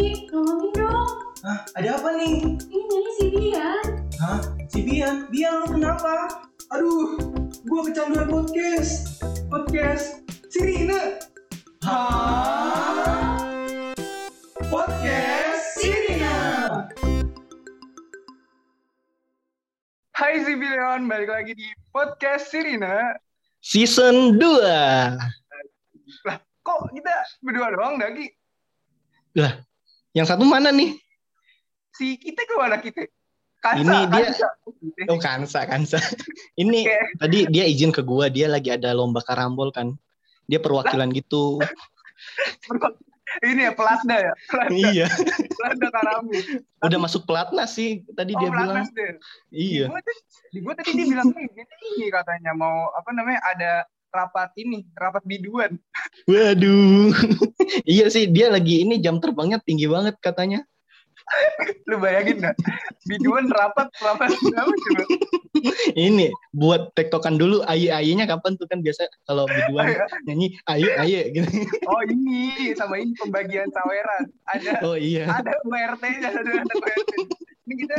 Ki, tolongin dong. Hah, ada apa nih? Ini nyanyi si Bian. Hah, si Bian? Bian lu kenapa? Aduh, gua kecanduan podcast. Podcast Sirina. Hah? Podcast Sirina. Hai Zibilion, balik lagi di podcast Sirina. Season 2. Lah, kok kita berdua doang, Dagi? Yang satu mana nih? Si kita ke mana kita? Kansa, Ini dia- Kansa. Oh, Kansa, Kansa. Ini Oke. tadi dia izin ke gua, dia lagi ada lomba karambol kan. Dia perwakilan gitu. Ini ya, pelatda ya? Pelatda, iya. pelatda karamu. Udah masuk pelatnas sih tadi dia bilang. deh. Iya. Di gua, di gua tadi dia bilang, "Nih, dia ini katanya mau, apa namanya, ada rapat ini, rapat biduan. Waduh. iya sih, dia lagi ini jam terbangnya tinggi banget katanya. Lu bayangin gak? Biduan rapat, rapat apa coba? Ini buat tektokan dulu aye-ayenya kapan tuh kan biasa kalau biduan nyanyi aye aye gitu. Oh ini, sama ini pembagian saweran. Ada Oh iya. ada URT-nya, ada ada URT. Ini kita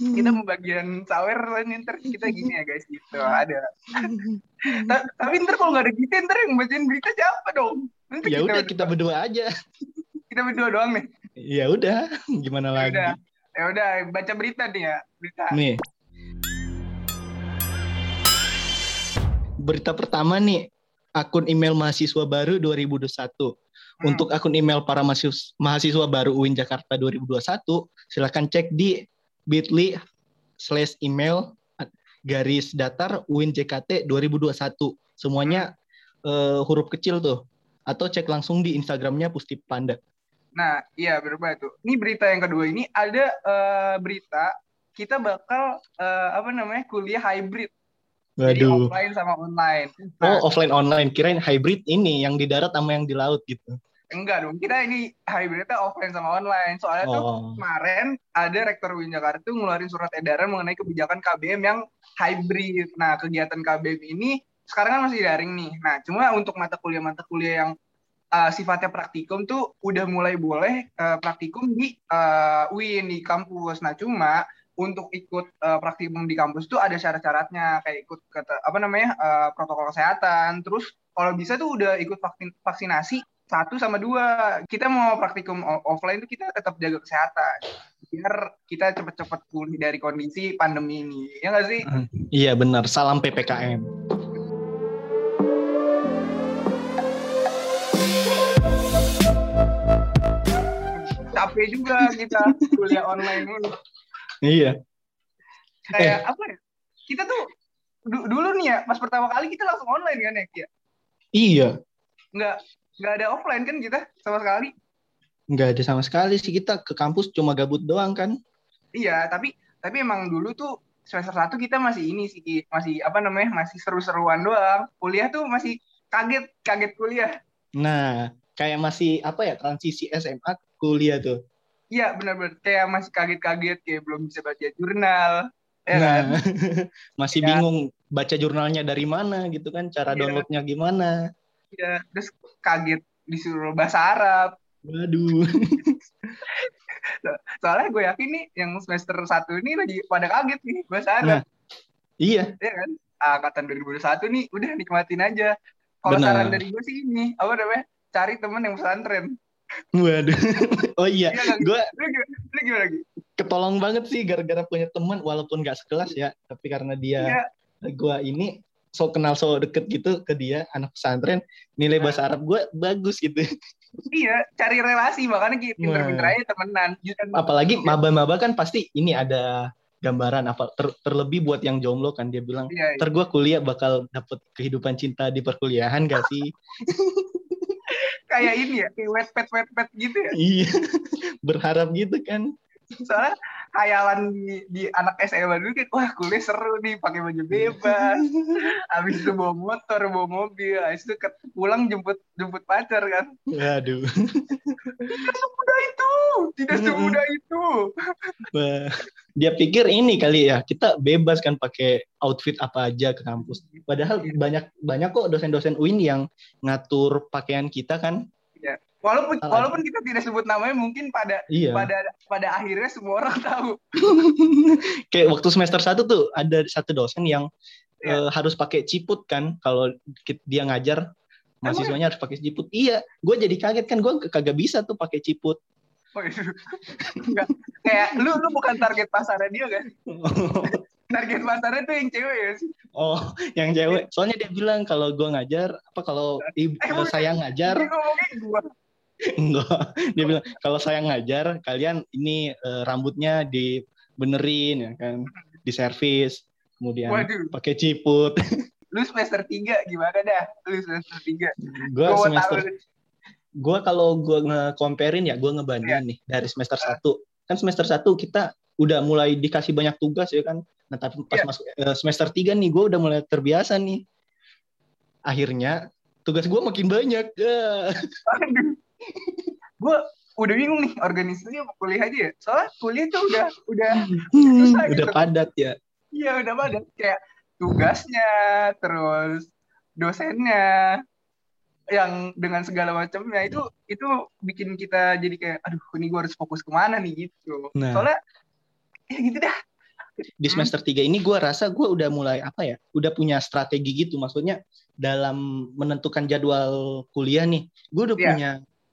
kita pembagian sawer ini ntar kita gini ya guys gitu ada Ta- tapi ntar kalau nggak ada kita ntar yang bacain berita siapa dong Nanti Ya udah kita berdua aja. kita berdua doang nih Ya udah, gimana Ya lagi? udah ya udah baca berita nih ya berita Nih. Berita pertama nih, akun email mahasiswa baru 2021. Hmm. Untuk akun email para mahasiswa, mahasiswa baru UIN Jakarta 2021, silakan cek di bit.ly slash email garis datar UIN JKT 2021. Semuanya eh, huruf kecil tuh. Atau cek langsung di Instagramnya Pustip Panda. nah iya berbeda tuh ini berita yang kedua ini ada eh, berita kita bakal eh, apa namanya kuliah hybrid jadi Waduh. offline sama online Oh, Nah, offline online. Kirain hybrid ini yang di darat sama yang di laut gitu. Enggak dong kita ini hybridnya offline sama online soalnya tuh Oh. kemarin ada rektor UIN Jakarta tuh ngeluarin surat edaran mengenai kebijakan KBM yang hybrid. Nah, kegiatan KBM ini sekarang kan masih daring nih. Nah, cuma untuk mata kuliah-mata kuliah yang uh, sifatnya praktikum tuh udah mulai boleh uh, praktikum di uh, UIN di kampus. Nah, cuma untuk ikut uh, praktikum di kampus tuh ada syarat-syaratnya kayak ikut kata apa namanya uh, protokol kesehatan. Terus kalau bisa tuh udah ikut vaksin vaksinasi satu sama dua. Kita mau praktikum offline tuh kita tetap jaga kesehatan biar kita cepet-cepet pulih dari kondisi pandemi ini. Ya nggak sih? Iya benar, salam PPKM. Capek juga kita kuliah online dulu. Iya. Kayak apa ya? Kita tuh du- dulu nih ya, pas pertama kali kita langsung online kan ya? Iya. Nggak nggak ada offline kan kita sama sekali. Nggak ada sama sekali sih kita ke kampus cuma gabut doang kan. Iya, tapi tapi emang dulu tuh semester satu kita masih ini sih, masih apa namanya, masih seru-seruan doang. Kuliah tuh masih kaget, kaget kuliah. Nah, kayak masih apa ya transisi SMA kuliah tuh. Iya, benar-benar kayak masih kaget-kaget kayak belum bisa baca jurnal. Ya kan? Nah, masih Ya. bingung baca jurnalnya dari mana gitu kan, cara Iya. downloadnya gimana. Iya, terus kaget disuruh bahasa Arab. Waduh. Soalnya gue yakin nih yang semester satu ini lagi pada kaget nih bahasa Arab. Nah. Iya, Ya kan? Angkatan 2021 nih udah nikmatin aja. Kalau saran dari gue sih ini, apa namanya? Cari temen yang pesantren. waduh. Oh iya, Iya nggak? gue Lu gimana, lu gimana lagi? ketolong banget sih gara-gara punya teman walaupun nggak sekelas ya, tapi karena dia Iya. gue ini so kenal so deket gitu ke dia anak pesantren nilai Nah. bahasa Arab gue bagus gitu Iya, cari relasi makanya gitu. Nah. Pinter-pinter aja temenan. Justru apalagi maba-maba kan pasti ini ada gambaran apa ter- terlebih buat yang jomblo kan dia bilang Iya, iya. ntar gue kuliah bakal dapet kehidupan cinta di perkuliahan gak sih kayak ini ya, kayak wet pet wet pet gitu ya. iya berharap gitu kan Soalnya hayalan di, di anak SMA dulu kan, wah kuliah seru nih, pakai baju bebas. Habis itu bawa motor, bawa mobil, habis itu pulang jemput jemput pacar kan. waduh Tidak semudah itu, tidak semudah itu. Dia pikir ini kali ya kita bebas kan pakai outfit apa aja ke kampus padahal banyak banyak kok dosen-dosen UIN yang ngatur pakaian kita kan Iya. Walaupun Salah. walaupun kita tidak sebut namanya mungkin pada Iya. pada pada akhirnya semua orang tahu. Kayak waktu semester satu tuh ada satu dosen yang Iya. eh, harus pakai ciput kan kalau dia ngajar mahasiswanya harus pakai ciput. Iya, gue jadi kaget kan gue kagak bisa tuh pakai ciput. Enggak. Kayak lu lu bukan target pasarnya dia kan? Target pasarnya tuh yang cewek ya sih. oh, yang cewek. Soalnya dia bilang kalau gue ngajar apa kalau ibu Eh, saya ngajar gua. Enggak. Dia bilang kalau saya ngajar kalian ini eh, rambutnya dibenerin ya kan, diservis, kemudian Waduh. pakai ciput. Lu semester 3 gimana dah? Lu semester 3. gue Gua mau semester gue kalau gue nge-comparein ya gue ngebandingin nih dari semester 1 kan semester 1 kita udah mulai dikasih banyak tugas ya kan nah tapi pas Iya. masuk eh, semester 3 nih gue udah mulai terbiasa nih akhirnya tugas gue makin banyak Ya. Aduh. Gua udah bingung nih organisasi apa kuliah aja ya. Soalnya kuliah tuh udah udah Susah udah gitu. padat ya iya udah padat kayak tugasnya terus dosennya yang dengan segala macamnya itu itu bikin kita jadi kayak aduh ini gue harus fokus ke mana nih gitu Nah. soalnya ya gitu dah di semester 3 ini gue rasa gue udah mulai apa ya udah punya strategi gitu maksudnya dalam menentukan jadwal kuliah nih gue udah Iya. punya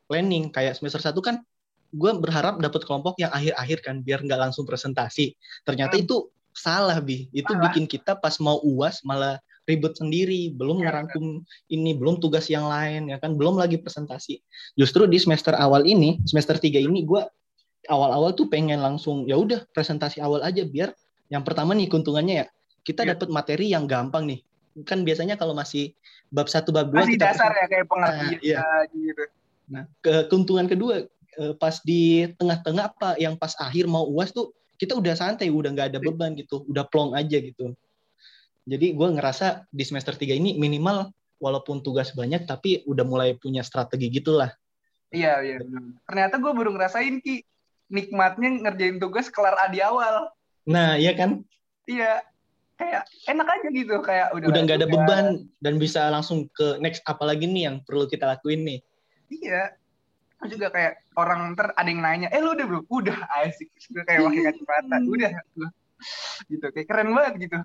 planning. Kayak semester 1 kan gue berharap dapat kelompok yang akhir-akhir kan biar nggak langsung presentasi. Ternyata Hmm. itu salah bi. Itu Salah. bikin kita pas mau uas malah ribet sendiri. Belum Iya, ngerangkum ini belum tugas yang lain ya kan? Belum lagi presentasi. Justru di semester awal ini semester 3 ini gue awal-awal tuh pengen langsung ya udah presentasi awal aja biar yang pertama nih keuntungannya ya kita Iya. dapat materi yang gampang nih. Kan biasanya kalau masih bab satu bab dua masih kita dasar ya kayak pengertian Nah, iya. gitu Nah, ke keuntungan kedua eh, pas di tengah-tengah apa yang pas akhir mau uas tuh kita udah santai, udah nggak ada beban gitu, udah plong aja gitu. Jadi gue ngerasa di semester 3 ini minimal walaupun tugas banyak tapi udah mulai punya strategi gitulah. iya iya ternyata gue baru ngerasain ki nikmatnya ngerjain tugas kelar di awal Nah, iya kan? iya kayak enak aja gitu kayak udah Udah nggak ada beban dan bisa langsung ke next apa lagi nih yang perlu kita lakuin nih. Iya. Juga kayak orang ntar ada yang nanya, eh lu udah belum? Udah asik. Gue kayak pakai kacamata. Udah. Gua. Gitu. Kayak keren banget gitu.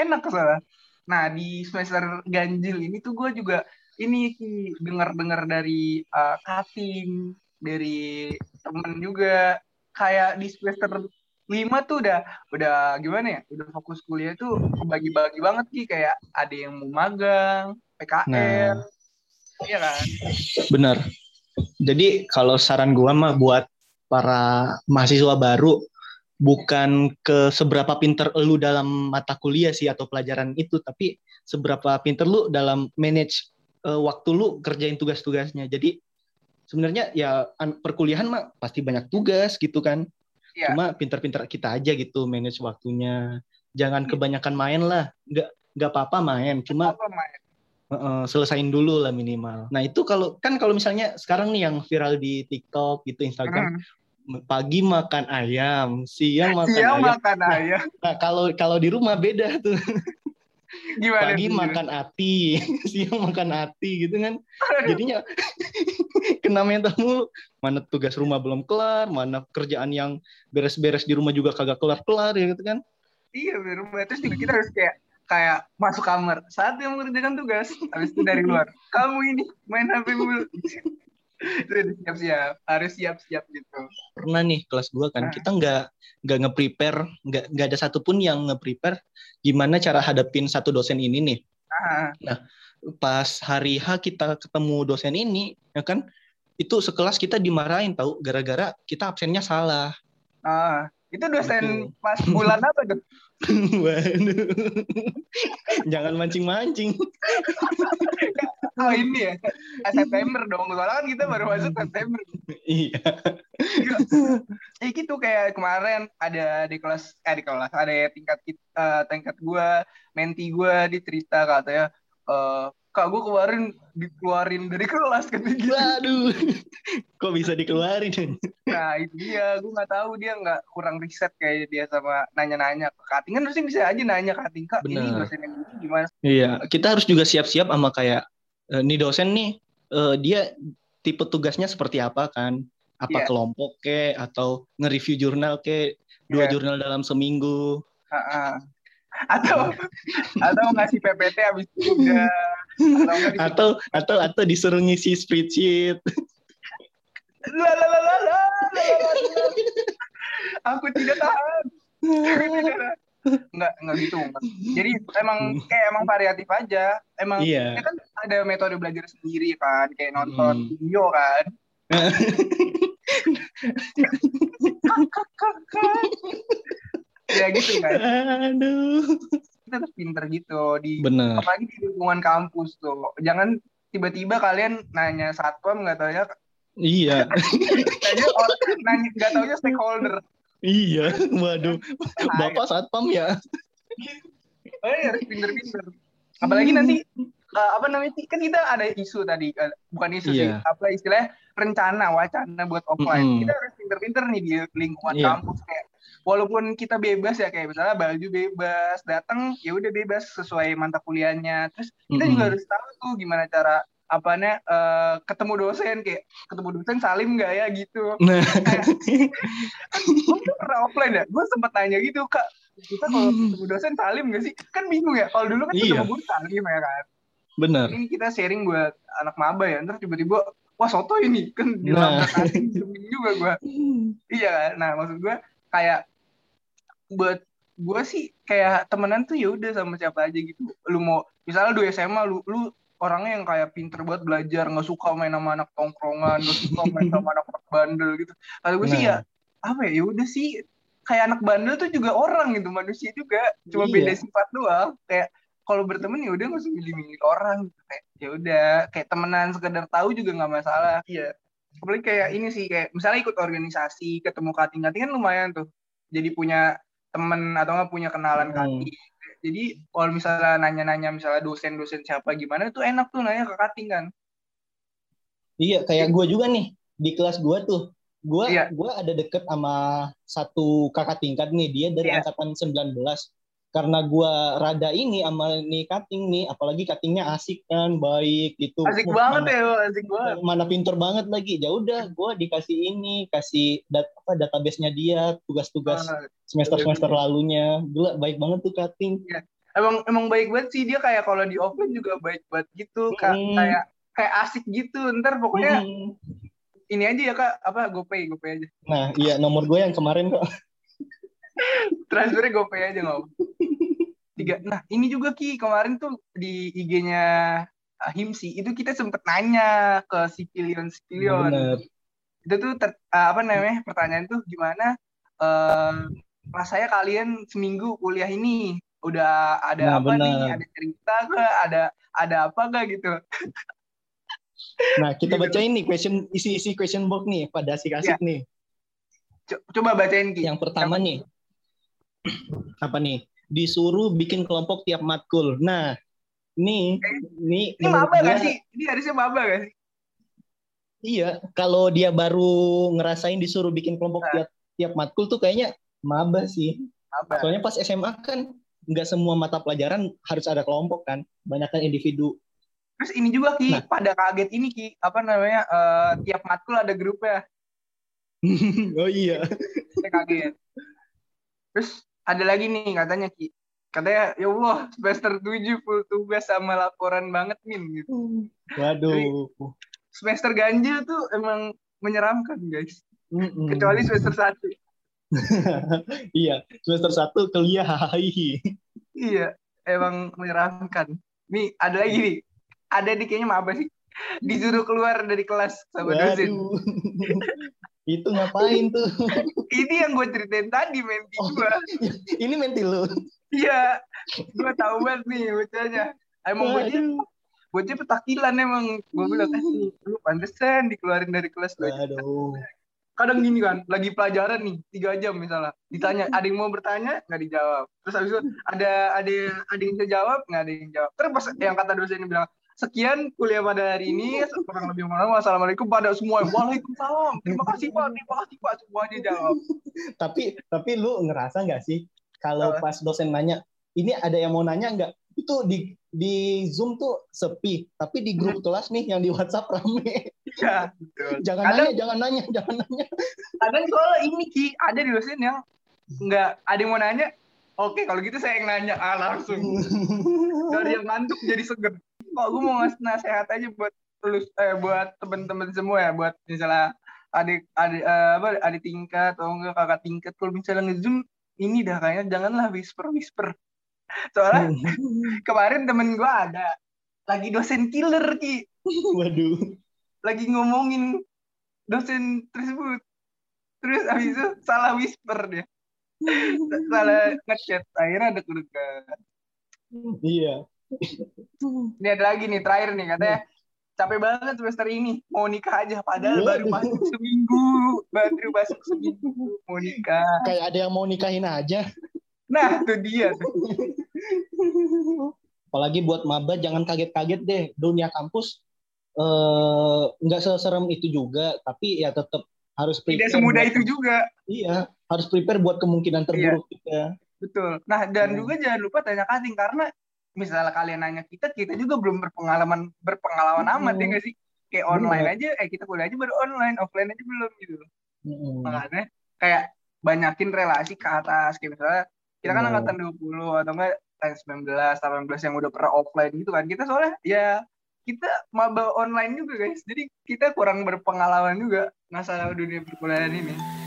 Enak soalnya. Nah di semester ganjil ini tuh gue juga ini dengar-dengar dari uh, cutting, dari temen juga. Kayak di semester lima tuh udah udah gimana ya? Udah fokus kuliah tuh kebagi-bagi banget Ki. Kayak ada yang mau magang, PKL. Nah. Iya kan? Benar. Jadi kalau saran gua mah buat para mahasiswa baru bukan ke seberapa pinter lu dalam mata kuliah sih atau pelajaran itu, tapi seberapa pinter lu dalam manage eh, waktu lu kerjain tugas-tugasnya. Jadi sebenarnya ya an- perkuliahan mah pasti banyak tugas gitu kan. Iya. Cuma pinter-pinter kita aja gitu manage waktunya. Jangan kebanyakan main lah. Nggak nggak apa-apa main, cuma Apa, Mai? Heeh, selesain dulu lah minimal. Nah itu kalau kan kalau misalnya sekarang nih yang viral di TikTok gitu Instagram Hmm. pagi makan ayam, siang makan Siang ayam. makan ayam. Nah kalau kalau di rumah beda tuh. Gimana? Pagi tuh? makan ati, siang makan ati gitu kan. Jadinya kena mental mulu. Mana tugas rumah belum kelar, mana kerjaan yang beres-beres di rumah juga kagak kelar-kelar ya gitu kan. Iya, di rumah. Terus juga kita harus kayak kayak masuk kamar. Saat yang mengerjakan tugas habis itu dari luar kamu ini main HP mulu. Siap-siap harus siap-siap gitu. Pernah nih kelas 2 kan Nah. kita nggak nggak nge-prepare nggak nggak ada satupun yang nge-prepare gimana cara hadapin satu dosen ini nih. Nah, pas hari H kita ketemu dosen ini ya kan itu sekelas kita dimarahin tahu gara-gara kita absennya salah. Ah, itu dosen pas bulan apa tuh? Waduh. Jangan mancing-mancing. Oh ini ya. September dong. Soalnya kan kita baru masuk September. Iya. Eh gitu kayak kemarin ada di kelas eh di kelas ada tingkat kit- eh, tingkat gua menti gua di cerita katanya eh kak gua kemarin dikeluarin dari kelas kata gitu waduh kok bisa dikeluarin nah itu dia gua nggak tahu dia nggak kurang riset kayak dia sama nanya-nanya ke kating kan harusnya bisa aja nanya ke kating kak ini Bener. dosen yang ini gimana Iya, kita harus juga siap-siap sama kayak eh, nih dosen nih eh, dia tipe tugasnya seperti apa kan? Apa Iya. kelompok ke atau nge-review jurnal ke dua Iya. jurnal dalam seminggu. Heeh. Atau atau ngasih PPT habis itu udah atau atau atau disuruh ngisi spreadsheet. Aku tidak tahan. Nggak nggak gitu jadi emang kayak emang variatif aja. Emang iya. kan ada metode belajar sendiri kan kayak nonton hmm. video kan. Ya gitu kan aduh. Kita harus pinter gitu di Bener. apalagi di lingkungan kampus tuh. Jangan tiba-tiba kalian nanya satpam nggak tahu ya Iya. nanya orang nanya nggak tahu ya stakeholder Iya. Waduh. Bapak satpam ya. Oh iya, harus pinter-pinter. Apalagi nanti eh, apa namanya sih? Kan kita ada isu tadi, eh, bukan isu sih, Iya. apa istilahnya rencana wacana buat offline. Mm-mm. Kita harus pinter-pinter nih di lingkungan Iya. kampus kayak walaupun kita bebas ya kayak misalnya baju bebas, datang ya udah bebas sesuai mata kuliahnya. Terus kita juga Mm-mm. harus tahu tuh gimana cara apanya eh, ketemu dosen kayak ketemu dosen salim nggak ya gitu. Nah. Gue pernah offline ya, gue sempet nanya gitu kak kita kalau ketemu dosen salim nggak sih? Kan bingung ya. Kalau dulu kan Iya. ketemu guru salim ya kan. Bener. Ini kita sharing buat anak maba ya. Ntar tiba-tiba wah soto ini kan di Nah. bingung juga gue. Iya kan. Nah maksud gue kayak buat gue sih kayak temenan tuh ya udah sama siapa aja gitu. Lu mau misalnya du SMA lu lu orangnya yang kayak pinter buat belajar nggak suka main sama anak tongkrongan nggak suka main sama anak bandel gitu. Kalau gue sih ya Nah. apa ya ya udah sih kayak anak bandel tuh juga orang gitu manusia juga cuma Iya. beda sifat doang kayak kalau berteman ya udah nggak usah milih-milih orang gitu. kayak ya udah kayak temenan sekedar tahu juga nggak masalah iya apalagi kayak ini sih kayak misalnya ikut organisasi ketemu kating kating kan lumayan tuh jadi punya temen atau nggak punya kenalan Hmm. jadi kalau misalnya nanya-nanya misalnya dosen-dosen siapa gimana tuh enak tuh nanya ke kating kan Iya, kayak gue juga nih di kelas gue tuh. Gue Iya. gua ada deket sama satu kakak tingkat nih, dia dari Iya. angkatan 19. Karena gue rada ini sama nih kating nih, apalagi katingnya asik kan, baik gitu. asik Wah, banget mana, ya asik banget Mana pinter banget lagi. Ya udah, gue dikasih ini, kasih dat apa database-nya dia, tugas-tugas Ah, semester-semester lalunya. Gila, baik banget tuh kating. emang emang baik banget sih dia kayak kalau di offline juga baik banget gitu Kak. Mm. kayak kayak asik gitu ntar pokoknya Hmm. ini aja ya kak apa gopay gopay aja Nah, iya nomor gue yang kemarin kok. transfernya gopay aja nggak apa. tiga nah ini juga ki kemarin tuh di IG-nya uh, Himsi itu kita sempet nanya ke Sipilion Sipilion Bener. itu tuh ter- uh, apa namanya pertanyaan tuh gimana eh rasanya kalian seminggu kuliah ini udah ada Nah, apa nih benar. ada cerita ke ada ada apa gak gitu Nah, kita Gitu. bacain nih question isi-isi question box nih pada asik-asik nih. Co- coba bacain ki Yang pertama nih. Apa nih? Disuruh bikin kelompok tiap matkul. Nah, nih nih ini menurut maba gak sih ini harusnya maba gak sih Iya, kalau dia baru ngerasain disuruh bikin kelompok Nah. tiap tiap matkul tuh kayaknya maba sih. maba Soalnya pas SMA kan nggak semua mata pelajaran harus ada kelompok kan, banyak kan individu. Terus ini juga Ki, Nah. pada kaget ini Ki, apa namanya, eh, tiap matkul ada grupnya, oh iya. saya kaget. Terus ada lagi nih katanya Ki, katanya ya Allah semester 7 full tugas sama laporan banget Min gitu. Waduh. Semester ganjil tuh emang menyeramkan guys, Mm-mm. kecuali semester 1. iya, semester satu kuliah hahaha. Iya, emang menyeramkan. Nih ada lagi nih, ada nih kayaknya apa sih? Disuruh keluar dari kelas sama dosen. Waduh. Itu ngapain tuh? Ini yang gue ceritain tadi menti Oh. gue. Ini menti lu. Iya, gue tahu banget nih bocahnya. Emang bocah, bocah petakilan emang. Gue bilang, eh, lu pantesan dikeluarin dari kelas. lu." Waduh. Kadang gini kan, lagi pelajaran nih, tiga jam misalnya. Ditanya, ada yang mau bertanya, nggak dijawab. Terus habis itu ada ada ada yang bisa jawab, nggak ada yang jawab. Terus pas yang kata dosennya bilang, sekian kuliah pada hari ini, kurang lebih mohon wassalamualaikum pada semua. Waalaikumsalam, terima kasih Pak, terima kasih Pak, semuanya jawab. Tapi tapi lu ngerasa nggak sih kalau pas dosen nanya, ini ada yang mau nanya nggak? Itu di di Zoom tuh sepi, tapi di grup kelas nih yang di WhatsApp rame. Iya, betul. Jangan Kadang- nanya, jangan nanya, jangan nanya. kadang soal ini ki ada di dosen yang nggak ada yang mau nanya oke kalau gitu saya yang nanya ah langsung dari yang ngantuk jadi seger kok gue mau ngasih nasihat aja buat lulus eh buat teman-teman semua ya? Buat misalnya adik adik eh, apa adik tingkat atau enggak kakak tingkat. Kalau misalnya ngezoom ini dah kayaknya janganlah whisper whisper. Soalnya kemarin temen gue ada lagi dosen killer ki. Waduh. lagi ngomongin dosen tersebut. Terus habis itu salah whisper dia. Salah ngechat akhirnya ada kedudukan Iya. Ini ada lagi nih terakhir nih katanya. Capek banget semester ini. Mau nikah aja padahal baru masuk seminggu. Baru masuk seminggu. Mau nikah. Kayak ada yang mau nikahin aja. nah itu dia tuh. Apalagi buat maba jangan kaget-kaget deh. Dunia kampus eh nggak seserem itu juga, tapi ya tetap harus tidak prepare semudah buat- itu juga. Iya, harus prepare buat kemungkinan terburuk juga. betul. Nah dan Hmm. juga jangan lupa tanya kating karena misalnya kalian nanya kita kita juga belum berpengalaman berpengalaman Hmm. amat ya nggak sih kayak online aja eh kita kuliah aja baru online offline aja belum gitu Mm-mm. makanya kayak banyakin relasi ke atas kayak misalnya kita kan Benar. angkatan 20 atau enggak tahun 19 18 yang udah pernah offline gitu kan kita soalnya ya kita maba online juga guys jadi kita kurang berpengalaman juga masalah dunia perkuliahan ini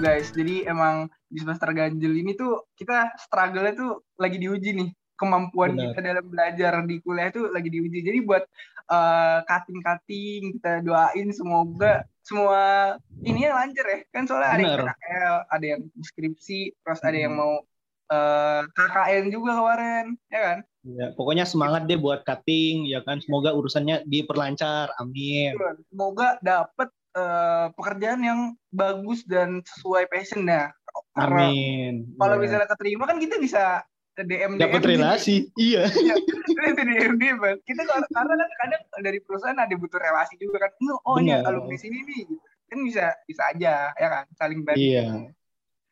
gitu guys jadi emang di semester ganjil ini tuh kita struggle-nya tuh lagi diuji nih kemampuan Benar. kita dalam belajar di kuliah itu lagi diuji jadi buat eh, cutting-cutting kita doain semoga semua ini yang lancar ya kan soalnya ada yang Benar. PKL ada yang skripsi terus ada yang mau eh, KKN juga kemarin ya kan Ya, pokoknya semangat deh buat cutting ya kan. Semoga urusannya diperlancar. Amin. semoga dapet eh, pekerjaan yang bagus dan sesuai passionnya karena Amin. kalau Ya. misalnya keterima kan kita bisa ke DM dapat relasi. Iya. itu DM DM kita kalau- karena kan kadang dari perusahaan ada butuh relasi juga kan oh oh ya Benar. alumni sini nih gitu. kan bisa bisa aja ya kan saling bantu Iya.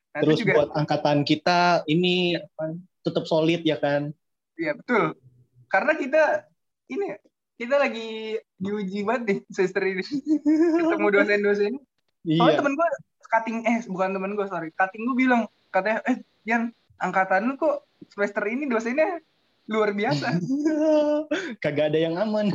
Nah, Terus juga buat angkatan kita ini tetap solid ya kan. iya betul karena kita ini ya, kita lagi diuji banget nih semester ini. Ketemu dosen-dosen. Soalnya Iya. temen gue cutting eh bukan temen gue sorry. Cutting gue bilang katanya eh Yan angkatan lu kok semester ini dosennya luar biasa. Kagak ada yang aman.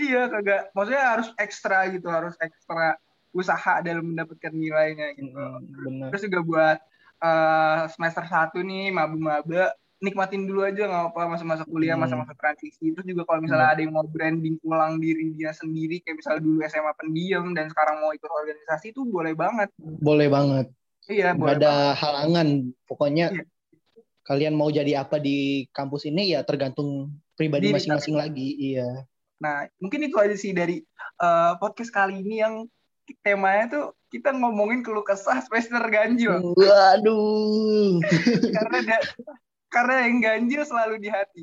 iya kagak. Maksudnya harus ekstra gitu harus ekstra usaha dalam mendapatkan nilainya gitu. Benar. terus juga buat eh, semester satu nih maba-maba nikmatin dulu aja nggak apa masa-masa kuliah Hmm. masa-masa transisi terus juga kalau misalnya ada yang mau branding ulang diri dia sendiri kayak misalnya dulu SMA pendiam dan sekarang mau ikut organisasi itu boleh banget Boleh banget. iya Gak boleh ada halangan. Pokoknya Iya. kalian mau jadi apa di kampus ini ya tergantung pribadi masing-masing lagi. Iya. Nah, mungkin itu aja sih dari eh, podcast kali ini yang temanya tuh kita ngomongin keluh kesah semester ganjil Waduh. karena da- karena yang ganjil selalu di hati.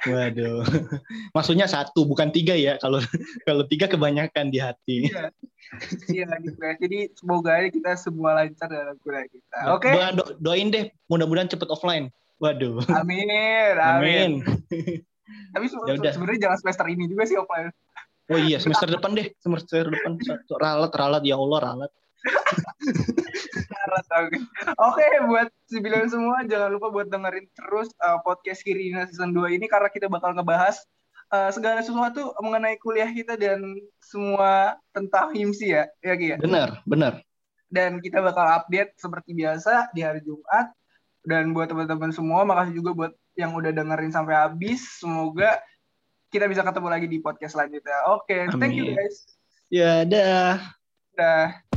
Waduh. Maksudnya satu bukan tiga ya. Kalau kalau tiga kebanyakan di hati. Iya gitu guys. Jadi semoga aja kita semua lancar dalam kuliah kita. Oke. Doa- do- doain deh. Mudah-mudahan cepet offline. Waduh. Amin. Amin. Amin. Tapi se- Ya sebenarnya jangan semester ini juga sih offline. Oh iya, semester depan deh. Semester depan. Ralat, ralat. Ya Allah, ralat. Oke, Oke, buat sembilan semua jangan lupa buat dengerin terus uh, podcast Kirina season 2 ini karena kita bakal ngebahas uh, segala sesuatu mengenai kuliah kita dan semua tentang himsi ya, ya Ki ya. Benar, benar. Dan kita bakal update seperti biasa di hari Jumat. Dan buat teman-teman semua, makasih juga buat yang udah dengerin sampai habis. Semoga kita bisa ketemu lagi di podcast selanjutnya. Oke, thank you guys. Ya, dah. Dah.